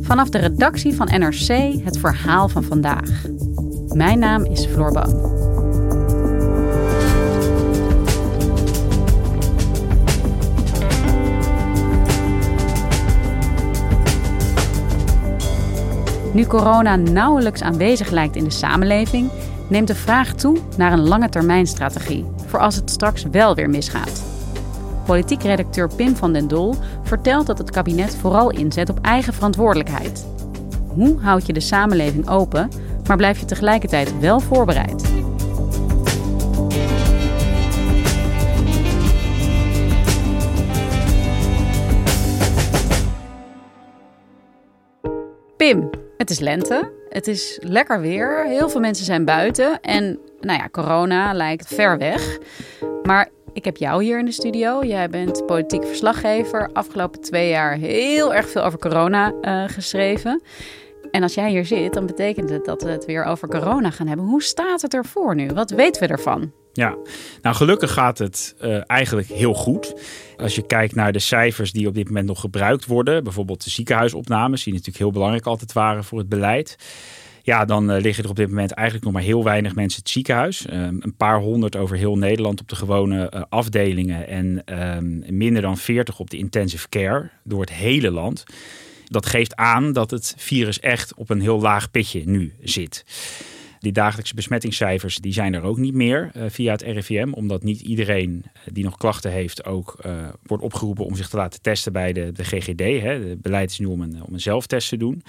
Vanaf de redactie van NRC het verhaal van vandaag. Mijn naam is Floor Boon. Nu corona nauwelijks aanwezig lijkt in de samenleving, neemt de vraag toe naar een lange termijnstrategie voor als het straks wel weer misgaat. Politiek redacteur Pim van den Dol vertelt dat het kabinet vooral inzet op eigen verantwoordelijkheid. Hoe houd je de samenleving open, maar blijf je tegelijkertijd wel voorbereid? Pim, het is lente. Het is lekker weer. Heel veel mensen zijn buiten. En nou ja, corona lijkt ver weg. Maar ik heb jou hier in de studio. Jij bent politiek verslaggever. Afgelopen twee jaar heel erg veel over corona uh, geschreven. En als jij hier zit, dan betekent het dat we het weer over corona gaan hebben. Hoe staat het ervoor nu? Wat weten we ervan? Ja, nou gelukkig gaat het uh, eigenlijk heel goed. Als je kijkt naar de cijfers die op dit moment nog gebruikt worden, bijvoorbeeld de ziekenhuisopnames, die natuurlijk heel belangrijk altijd waren voor het beleid. Ja, dan uh, liggen er op dit moment eigenlijk nog maar heel weinig mensen het ziekenhuis. Um, een paar honderd over heel Nederland op de gewone uh, afdelingen en um, minder dan veertig op de intensive care door het hele land. Dat geeft aan dat het virus echt op een heel laag pitje nu zit. Die dagelijkse besmettingscijfers die zijn er ook niet meer uh, via het RIVM. Omdat niet iedereen die nog klachten heeft ook wordt opgeroepen om zich te laten testen bij de, de GGD. Hè. De beleid is nu om om een zelftest te doen.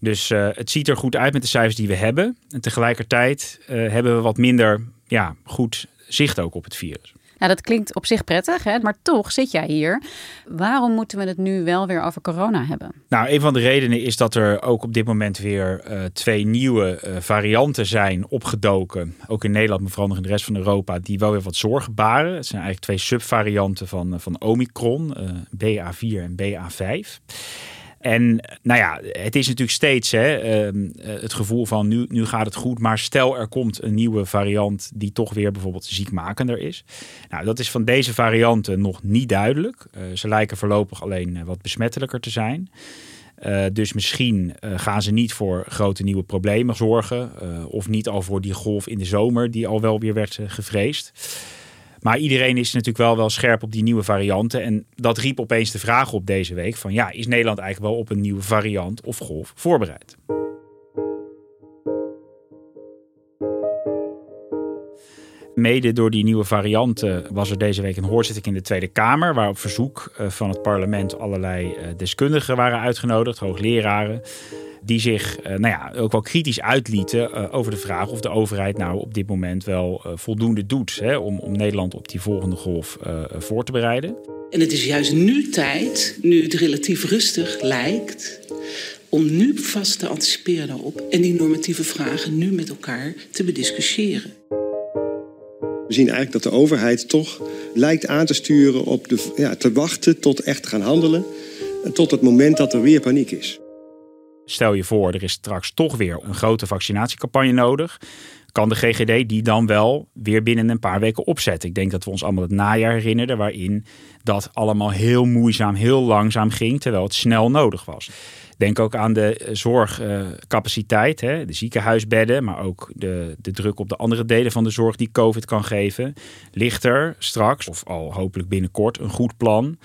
Dus uh, het ziet er goed uit met de cijfers die we hebben. En tegelijkertijd hebben we wat minder ja, goed zicht ook op het virus. Nou, dat klinkt op zich prettig, hè? maar toch zit jij hier. Waarom moeten we het nu wel weer over corona hebben? Nou, een van de redenen is dat er ook op dit moment weer uh, twee nieuwe uh, varianten zijn opgedoken. Ook in Nederland, maar vooral nog in de rest van Europa, die wel weer wat zorgen baren. Het zijn eigenlijk twee subvarianten van, van Omicron, uh, BA4 en BA5. En nou ja, het is natuurlijk steeds hè, uh, het gevoel van nu, nu gaat het goed. Maar stel er komt een nieuwe variant die toch weer bijvoorbeeld ziekmakender is. Nou, dat is van deze varianten nog niet duidelijk. Uh, ze lijken voorlopig alleen wat besmettelijker te zijn. Dus misschien gaan ze niet voor grote nieuwe problemen zorgen. Of niet al voor die golf in de zomer die al wel weer werd gevreesd. Maar iedereen is natuurlijk wel, wel scherp op die nieuwe varianten. En dat riep opeens de vraag op deze week van ja, is Nederland eigenlijk wel op een nieuwe variant of golf voorbereid? Mede door die nieuwe varianten was er deze week een hoorzitting in de Tweede Kamer, waar op verzoek van het parlement allerlei deskundigen waren uitgenodigd, hoogleraren die zich nou ja, ook wel kritisch uitlieten over de vraag of de overheid nou op dit moment wel voldoende doet hè, om, om Nederland op die volgende golf voor te bereiden. En het is juist nu tijd, nu het relatief rustig lijkt, om nu vast te anticiperen daarop en die normatieve vragen nu met elkaar te bediscussiëren. We zien eigenlijk dat de overheid toch lijkt aan te sturen op de, ja, te wachten tot echt gaan handelen. Tot het moment dat er weer paniek is. Stel je voor, er is straks toch weer een grote vaccinatiecampagne nodig. Kan de GGD die dan wel weer binnen een paar weken opzetten? Ik denk dat we ons allemaal het najaar herinneren, waarin dat allemaal heel moeizaam, heel langzaam ging, terwijl het snel nodig was. Denk ook aan de zorgcapaciteit, uh, de ziekenhuisbedden, maar ook de, de druk op de andere delen van de zorg die COVID kan geven. Ligt er straks, of al hopelijk binnenkort, een goed plan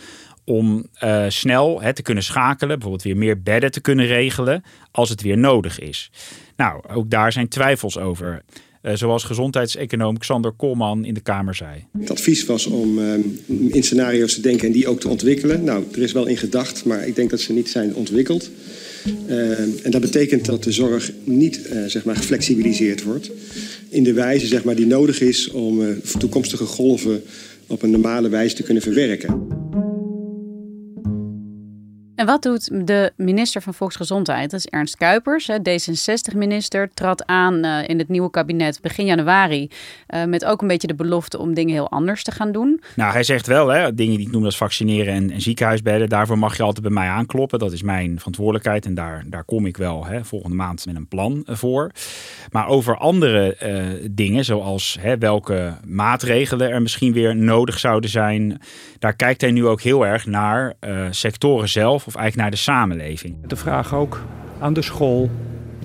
om uh, snel hè, te kunnen schakelen, bijvoorbeeld weer meer bedden te kunnen regelen als het weer nodig is. Nou, ook daar zijn twijfels over. Zoals gezondheidseconoom Xander Koolman in de Kamer zei. Het advies was om ehm, in scenario's te denken en die ook te ontwikkelen. Nou, er is wel in gedacht, maar ik denk dat ze niet zijn ontwikkeld. Uh, en dat betekent dat de zorg niet uh, zeg maar, geflexibiliseerd wordt in de wijze zeg maar, die nodig is om uh, toekomstige golven op een normale wijze te kunnen verwerken. Wat doet de minister van Volksgezondheid? Dat is Ernst Kuipers, D66-minister, trad aan uh, in het nieuwe kabinet begin januari. Uh, met ook een beetje de belofte om dingen heel anders te gaan doen. Nou, hij zegt wel, hè, dingen die ik noem als vaccineren en, en, ziekenhuisbedden. Daarvoor mag je altijd bij mij aankloppen. Dat is mijn verantwoordelijkheid en daar, daar kom ik wel hè, volgende maand met een plan voor. Maar over andere dingen, zoals hè, welke maatregelen er misschien weer nodig zouden zijn. Daar kijkt hij nu ook heel erg naar sectoren zelf eigenlijk naar de samenleving. De vraag ook aan de school,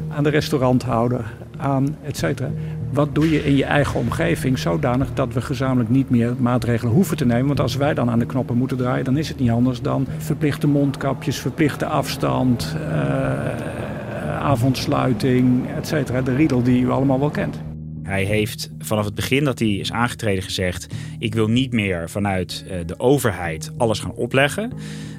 aan de restauranthouder, aan et cetera. Wat doe je in je eigen omgeving zodanig dat we gezamenlijk niet meer maatregelen hoeven te nemen? Want als wij dan aan de knoppen moeten draaien, dan is het niet anders dan verplichte mondkapjes, verplichte afstand, uh, avondsluiting, et cetera. De riedel die u allemaal wel kent. Hij heeft vanaf het begin dat hij is aangetreden gezegd: Ik wil niet meer vanuit de overheid alles gaan opleggen.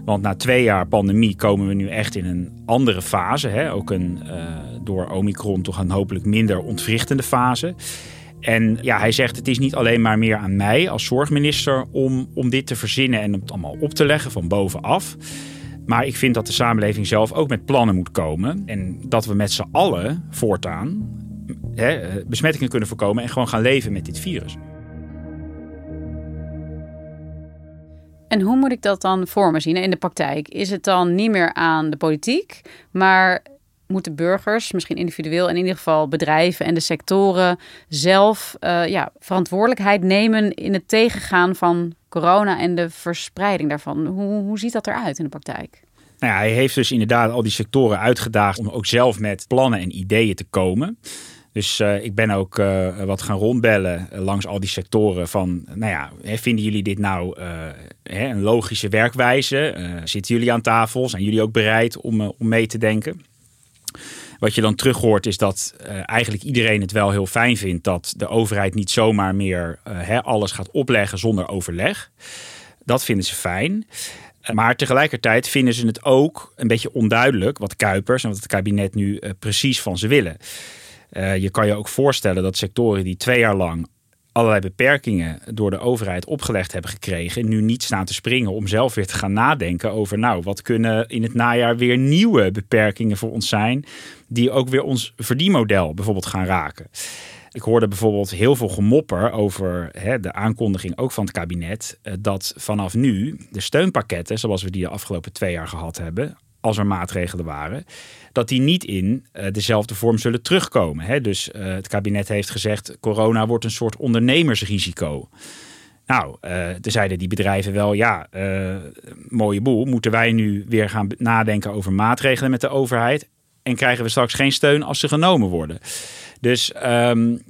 Want na twee jaar pandemie komen we nu echt in een andere fase. Hè? Ook een uh, door Omicron toch een hopelijk minder ontwrichtende fase. En ja, hij zegt het is niet alleen maar meer aan mij als zorgminister om, om dit te verzinnen en het allemaal op te leggen van bovenaf. Maar ik vind dat de samenleving zelf ook met plannen moet komen. En dat we met z'n allen voortaan hè, besmettingen kunnen voorkomen en gewoon gaan leven met dit virus. En hoe moet ik dat dan voor me zien in de praktijk? Is het dan niet meer aan de politiek, maar moeten burgers, misschien individueel en in ieder geval bedrijven en de sectoren zelf uh, ja, verantwoordelijkheid nemen in het tegengaan van corona en de verspreiding daarvan? Hoe, hoe ziet dat eruit in de praktijk? Nou hij heeft dus inderdaad al die sectoren uitgedaagd om ook zelf met plannen en ideeën te komen. Dus uh, ik ben ook uh, wat gaan rondbellen langs al die sectoren van, nou ja, vinden jullie dit nou uh, een logische werkwijze? zitten jullie aan tafel? Zijn jullie ook bereid om, om mee te denken? Wat je dan terug hoort is dat eigenlijk iedereen het wel heel fijn vindt dat de overheid niet zomaar meer alles gaat opleggen zonder overleg. Dat vinden ze fijn. Maar tegelijkertijd vinden ze het ook een beetje onduidelijk wat Kuipers en wat het kabinet nu precies van ze willen. Uh, je kan je ook voorstellen dat sectoren die twee jaar lang allerlei beperkingen door de overheid opgelegd hebben gekregen, nu niet staan te springen om zelf weer te gaan nadenken over, nou, wat kunnen in het najaar weer nieuwe beperkingen voor ons zijn, die ook weer ons verdienmodel bijvoorbeeld gaan raken. Ik hoorde bijvoorbeeld heel veel gemopper over hè, de aankondiging ook van het kabinet, eh, dat vanaf nu de steunpakketten, zoals we die de afgelopen twee jaar gehad hebben, als er maatregelen waren, dat die niet in uh, dezelfde vorm zullen terugkomen. Hè? Dus uh, het kabinet heeft gezegd, corona wordt een soort ondernemersrisico. Nou, uh, zeiden die bedrijven wel, ja, mooie boel. Moeten wij nu weer gaan nadenken over maatregelen met de overheid? En krijgen we straks geen steun als ze genomen worden? Dus um,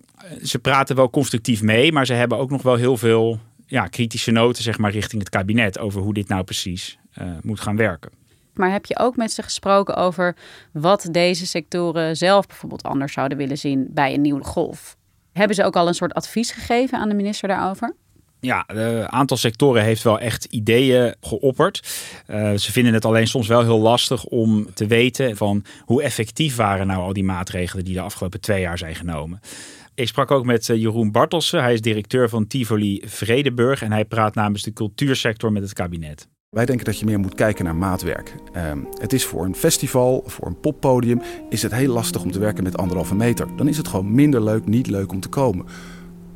ze praten wel constructief mee, maar ze hebben ook nog wel heel veel ja, kritische noten zeg maar, richting het kabinet over hoe dit nou precies moet gaan werken. Maar heb je ook met ze gesproken over wat deze sectoren zelf bijvoorbeeld anders zouden willen zien bij een nieuwe golf? Hebben ze ook al een soort advies gegeven aan de minister daarover? Ja, een aantal sectoren heeft wel echt ideeën geopperd. Uh, ze vinden het alleen soms wel heel lastig om te weten van hoe effectief waren nou al die maatregelen die de afgelopen twee jaar zijn genomen. Ik sprak ook met eh, Jeroen Bartelsen. Hij is directeur van Tivoli Vredeburg en hij praat namens de cultuursector met het kabinet. Wij denken dat je meer moet kijken naar maatwerk. Uh, het is voor een festival, voor een poppodium, is het heel lastig om te werken met anderhalve meter. Dan is het gewoon minder leuk, niet leuk om te komen.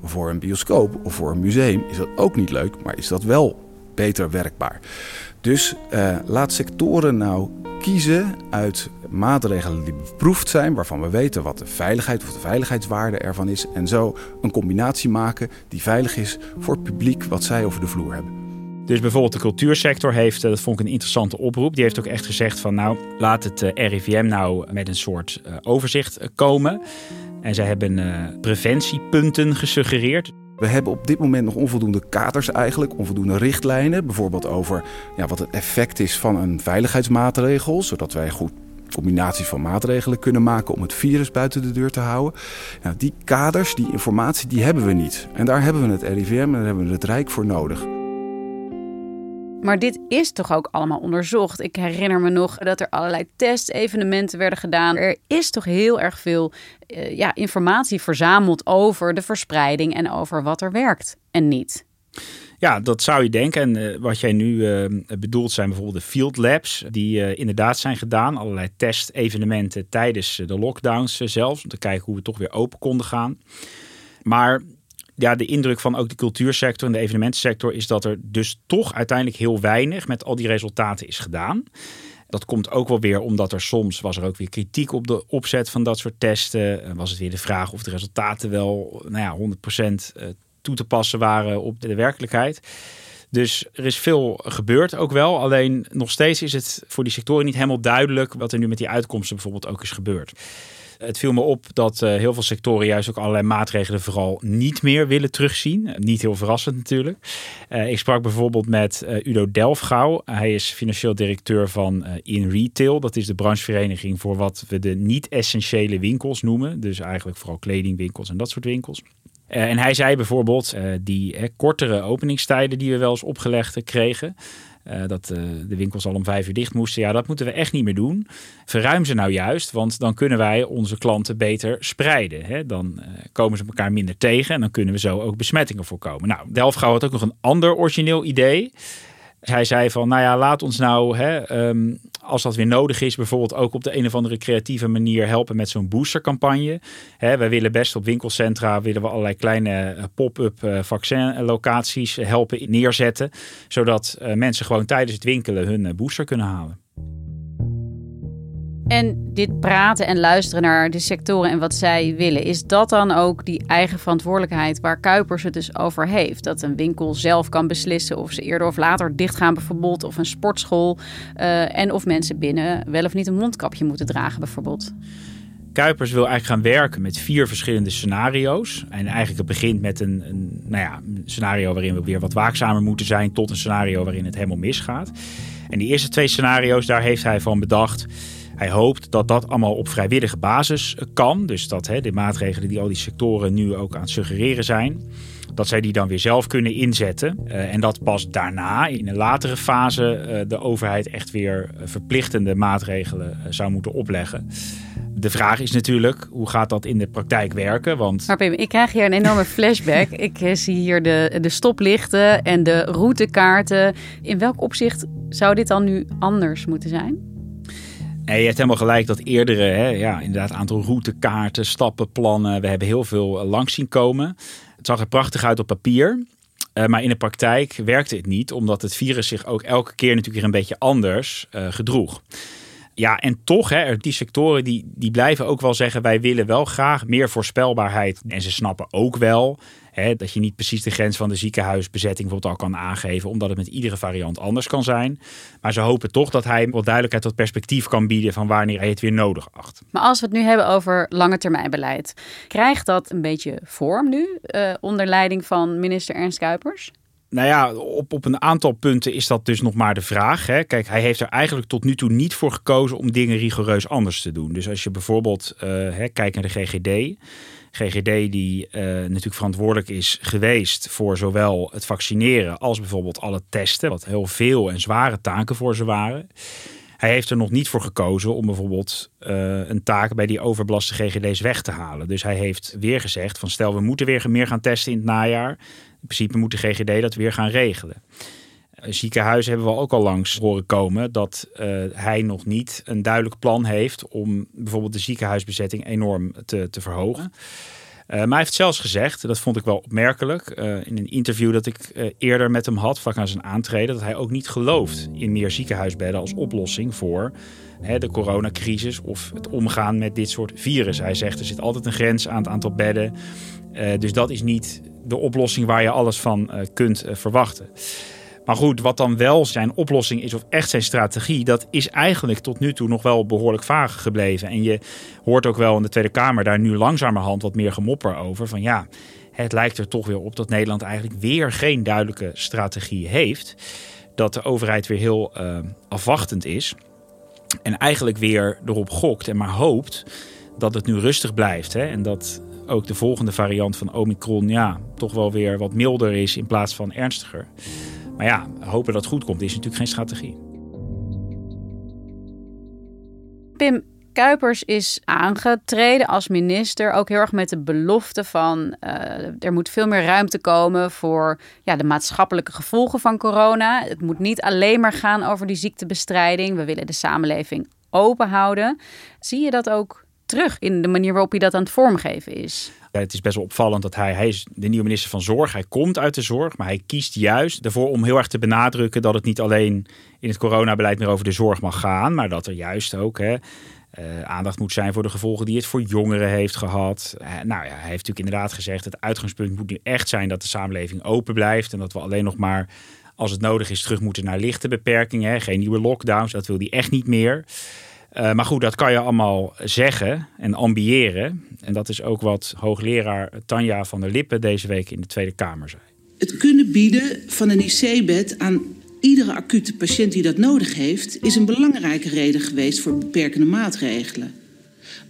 Voor een bioscoop of voor een museum is dat ook niet leuk, maar is dat wel beter werkbaar. Dus uh, laat sectoren nou kiezen uit maatregelen die beproefd zijn, waarvan we weten wat de veiligheid of de veiligheidswaarde ervan is. En zo een combinatie maken die veilig is voor het publiek wat zij over de vloer hebben. Dus bijvoorbeeld de cultuursector heeft, eh, dat vond ik een interessante oproep, die heeft ook echt gezegd van nou laat het eh, RIVM nou met een soort eh, overzicht komen. En zij hebben preventiepunten gesuggereerd. We hebben op dit moment nog onvoldoende kaders eigenlijk, onvoldoende richtlijnen. Bijvoorbeeld over ja, wat het effect is van een veiligheidsmaatregel, zodat wij goed combinaties van maatregelen kunnen maken om het virus buiten de deur te houden. Die kaders, die informatie, die hebben we niet. En daar hebben we het RIVM en daar hebben we het Rijk voor nodig. Maar dit is toch ook allemaal onderzocht? Ik herinner me nog dat er allerlei testevenementen werden gedaan. Er is toch heel erg veel uh, ja, informatie verzameld over de verspreiding en over wat er werkt en niet. Ja, dat zou je denken. En uh, wat jij nu uh, bedoelt zijn bijvoorbeeld de field labs, die uh, inderdaad zijn gedaan. Allerlei testevenementen tijdens de lockdowns zelfs, om te kijken hoe we toch weer open konden gaan. Maar ja, de indruk van ook de cultuursector en de evenementensector is dat er dus toch uiteindelijk heel weinig met al die resultaten is gedaan. Dat komt ook wel weer omdat er soms was er ook weer kritiek op de opzet van dat soort testen. Was het weer de vraag of de resultaten wel nou ja, 100% toe te passen waren op de werkelijkheid. Dus er is veel gebeurd ook wel. Alleen nog steeds is het voor die sectoren niet helemaal duidelijk wat er nu met die uitkomsten bijvoorbeeld ook is gebeurd. Het viel me op dat uh, heel veel sectoren juist ook allerlei maatregelen vooral niet meer willen terugzien. Niet heel verrassend natuurlijk. Uh, ik sprak bijvoorbeeld met uh, Udo Delfgauw. Hij is financieel directeur van In Retail. Dat is de branchevereniging voor wat we de niet-essentiële winkels noemen. Dus eigenlijk vooral kledingwinkels en dat soort winkels. En hij zei bijvoorbeeld, die kortere openingstijden die we wel eens opgelegd kregen, dat de winkels al om vijf uur dicht moesten, ja, dat moeten we echt niet meer doen. Verruim ze nou juist, want dan kunnen wij onze klanten beter spreiden. Hè? Dan komen ze elkaar minder tegen en dan kunnen we zo ook besmettingen voorkomen. Nou, Delfgauw had ook nog een ander origineel idee. Hij zei van, nou ja, laat ons nou, hè, um, als dat weer nodig is, bijvoorbeeld ook op de een of andere creatieve manier helpen met zo'n boostercampagne. Hè, wij willen best op winkelcentra, willen we allerlei kleine pop-up uh, vaccinlocaties helpen neerzetten. Zodat uh, mensen gewoon tijdens het winkelen hun booster kunnen halen. En dit praten en luisteren naar de sectoren en wat zij willen, is dat dan ook die eigen verantwoordelijkheid waar Kuipers het dus over heeft? Dat een winkel zelf kan beslissen of ze eerder of later dichtgaan bijvoorbeeld, of een sportschool. Uh, en of mensen binnen wel of niet een mondkapje moeten dragen bijvoorbeeld. Kuipers wil eigenlijk gaan werken met vier verschillende scenario's. En eigenlijk het begint met een, een, nou ja, een scenario waarin we weer wat waakzamer moeten zijn, tot een scenario waarin het helemaal misgaat. En die eerste twee scenario's, daar heeft hij van bedacht. Hij hoopt dat dat allemaal op vrijwillige basis kan. Dus dat hè, de maatregelen die al die sectoren nu ook aan het suggereren zijn, dat zij die dan weer zelf kunnen inzetten. Uh, en dat pas daarna, in een latere fase, uh, de overheid echt weer verplichtende maatregelen uh, zou moeten opleggen. De vraag is natuurlijk, hoe gaat dat in de praktijk werken? Want... Maar Pim, ik krijg hier een enorme flashback. ik zie hier de, de stoplichten en de routekaarten. In welk opzicht zou dit dan nu anders moeten zijn? En je hebt helemaal gelijk dat eerdere, hè, ja, inderdaad, aantal routekaarten, stappenplannen. We hebben heel veel langs zien komen. Het zag er prachtig uit op papier. Uh, maar in de praktijk werkte het niet, omdat het virus zich ook elke keer natuurlijk weer een beetje anders uh, gedroeg. Ja, en toch, hè, die sectoren die, die blijven ook wel zeggen: wij willen wel graag meer voorspelbaarheid. En ze snappen ook wel hè, dat je niet precies de grens van de ziekenhuisbezetting bijvoorbeeld al kan aangeven, omdat het met iedere variant anders kan zijn. Maar ze hopen toch dat hij wat duidelijkheid tot perspectief kan bieden van wanneer hij het weer nodig acht. Maar als we het nu hebben over lange termijn beleid, krijgt dat een beetje vorm nu uh, onder leiding van minister Ernst Kuipers? Nou ja, op, op een aantal punten is dat dus nog maar de vraag. Hè. Kijk, hij heeft er eigenlijk tot nu toe niet voor gekozen om dingen rigoureus anders te doen. Dus als je bijvoorbeeld uh, hè, kijkt naar de GGD. GGD die uh, natuurlijk verantwoordelijk is geweest voor zowel het vaccineren als bijvoorbeeld alle testen. Wat heel veel en zware taken voor ze waren. Hij heeft er nog niet voor gekozen om bijvoorbeeld uh, een taak bij die overbelaste GGD's weg te halen. Dus hij heeft weer gezegd van stel we moeten weer meer gaan testen in het najaar in principe moet de GGD dat weer gaan regelen. Ziekenhuizen hebben we ook al langs horen komen dat uh, hij nog niet een duidelijk plan heeft om bijvoorbeeld de ziekenhuisbezetting enorm te, te verhogen. Uh, maar hij heeft zelfs gezegd, dat vond ik wel opmerkelijk, uh, in een interview dat ik eerder met hem had, vlak na zijn aantreden, dat hij ook niet gelooft in meer ziekenhuisbedden als oplossing voor hè, de coronacrisis of het omgaan met dit soort virus. Hij zegt er zit altijd een grens aan het aantal bedden, dus dat is niet de oplossing waar je alles van kunt verwachten. Maar goed, wat dan wel zijn oplossing is of echt zijn strategie, dat is eigenlijk tot nu toe nog wel behoorlijk vaag gebleven. En je hoort ook wel in de Tweede Kamer daar nu langzamerhand wat meer gemopper over. Van ja, het lijkt er toch weer op dat Nederland eigenlijk weer geen duidelijke strategie heeft. Dat de overheid weer heel uh, afwachtend is. En eigenlijk weer erop gokt en maar hoopt dat het nu rustig blijft. Hè? En dat ook de volgende variant van Omicron ja, toch wel weer wat milder is in plaats van ernstiger. Maar ja, hopen dat het goed komt is natuurlijk geen strategie. Pim, Kuipers is aangetreden als minister ook heel erg met de belofte van uh, er moet veel meer ruimte komen voor ja, de maatschappelijke gevolgen van corona. Het moet niet alleen maar gaan over die ziektebestrijding. We willen de samenleving open houden. Zie je dat ook terug in de manier waarop hij dat aan het vormgeven is? Het is best wel opvallend dat hij, hij is de nieuwe minister van Zorg. Hij komt uit de zorg, maar hij kiest juist ervoor om heel erg te benadrukken dat het niet alleen in het coronabeleid meer over de zorg mag gaan, maar dat er juist ook hè, uh, aandacht moet zijn voor de gevolgen die het voor jongeren heeft gehad. Uh, nou ja, hij heeft natuurlijk inderdaad gezegd: het uitgangspunt moet nu echt zijn dat de samenleving open blijft en dat we alleen nog maar als het nodig is terug moeten naar lichte beperkingen, geen nieuwe lockdowns. Dat wil hij echt niet meer. Uh, maar goed, dat kan je allemaal zeggen en ambiëren. En dat is ook wat hoogleraar Tanja van der Lippen deze week in de Tweede Kamer zei. Het kunnen bieden van een IC-bed aan iedere acute patiënt die dat nodig heeft, is een belangrijke reden geweest voor beperkende maatregelen.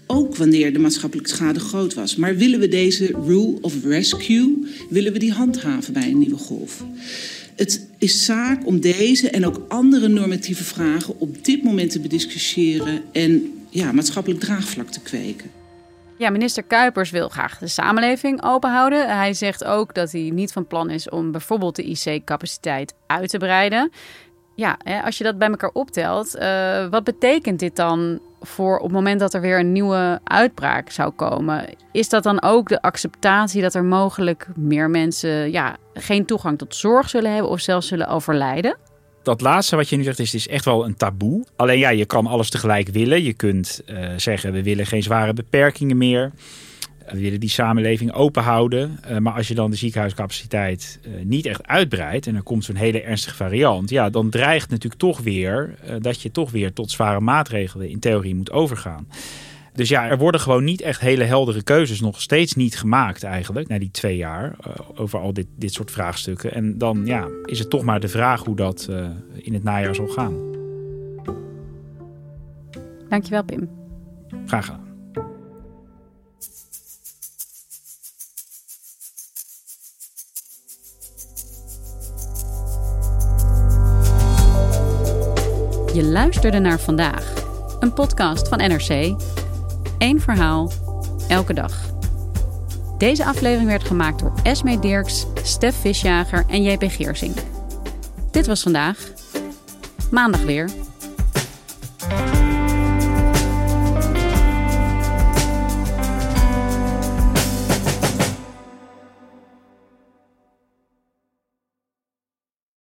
Ook wanneer de maatschappelijke schade groot was. Maar willen we deze rule of rescue, willen we die handhaven bij een nieuwe golf? Het is zaak om deze en ook andere normatieve vragen op dit moment te bediscussiëren en ja, maatschappelijk draagvlak te kweken. Ja, minister Kuipers wil graag de samenleving openhouden. Hij zegt ook dat hij niet van plan is om bijvoorbeeld de IC-capaciteit uit te breiden. Ja, als je dat bij elkaar optelt, uh, wat betekent dit dan voor op het moment dat er weer een nieuwe uitbraak zou komen? Is dat dan ook de acceptatie dat er mogelijk meer mensen ja, geen toegang tot zorg zullen hebben of zelfs zullen overlijden? dat laatste wat je nu zegt is, is echt wel een taboe. Alleen ja, je kan alles tegelijk willen. Je kunt uh, zeggen, we willen geen zware beperkingen meer. We willen die samenleving open houden. Uh, maar als je dan de ziekenhuiscapaciteit niet echt uitbreidt... en er komt zo'n hele ernstige variant... ja, dan dreigt natuurlijk toch weer dat je toch weer tot zware maatregelen in theorie moet overgaan. Dus ja, er worden gewoon niet echt hele heldere keuzes nog steeds niet gemaakt eigenlijk, na die twee jaar, uh, over al dit, dit soort vraagstukken. En dan ja, is het toch maar de vraag hoe dat uh, in het najaar zal gaan. Dankjewel, Pim. Graag gedaan. Je luisterde naar vandaag, een podcast van NRC. Eén verhaal, elke dag. Deze aflevering werd gemaakt door Esme Dirks, Stef Visjager en JP Geersing. Dit was vandaag. Maandag weer.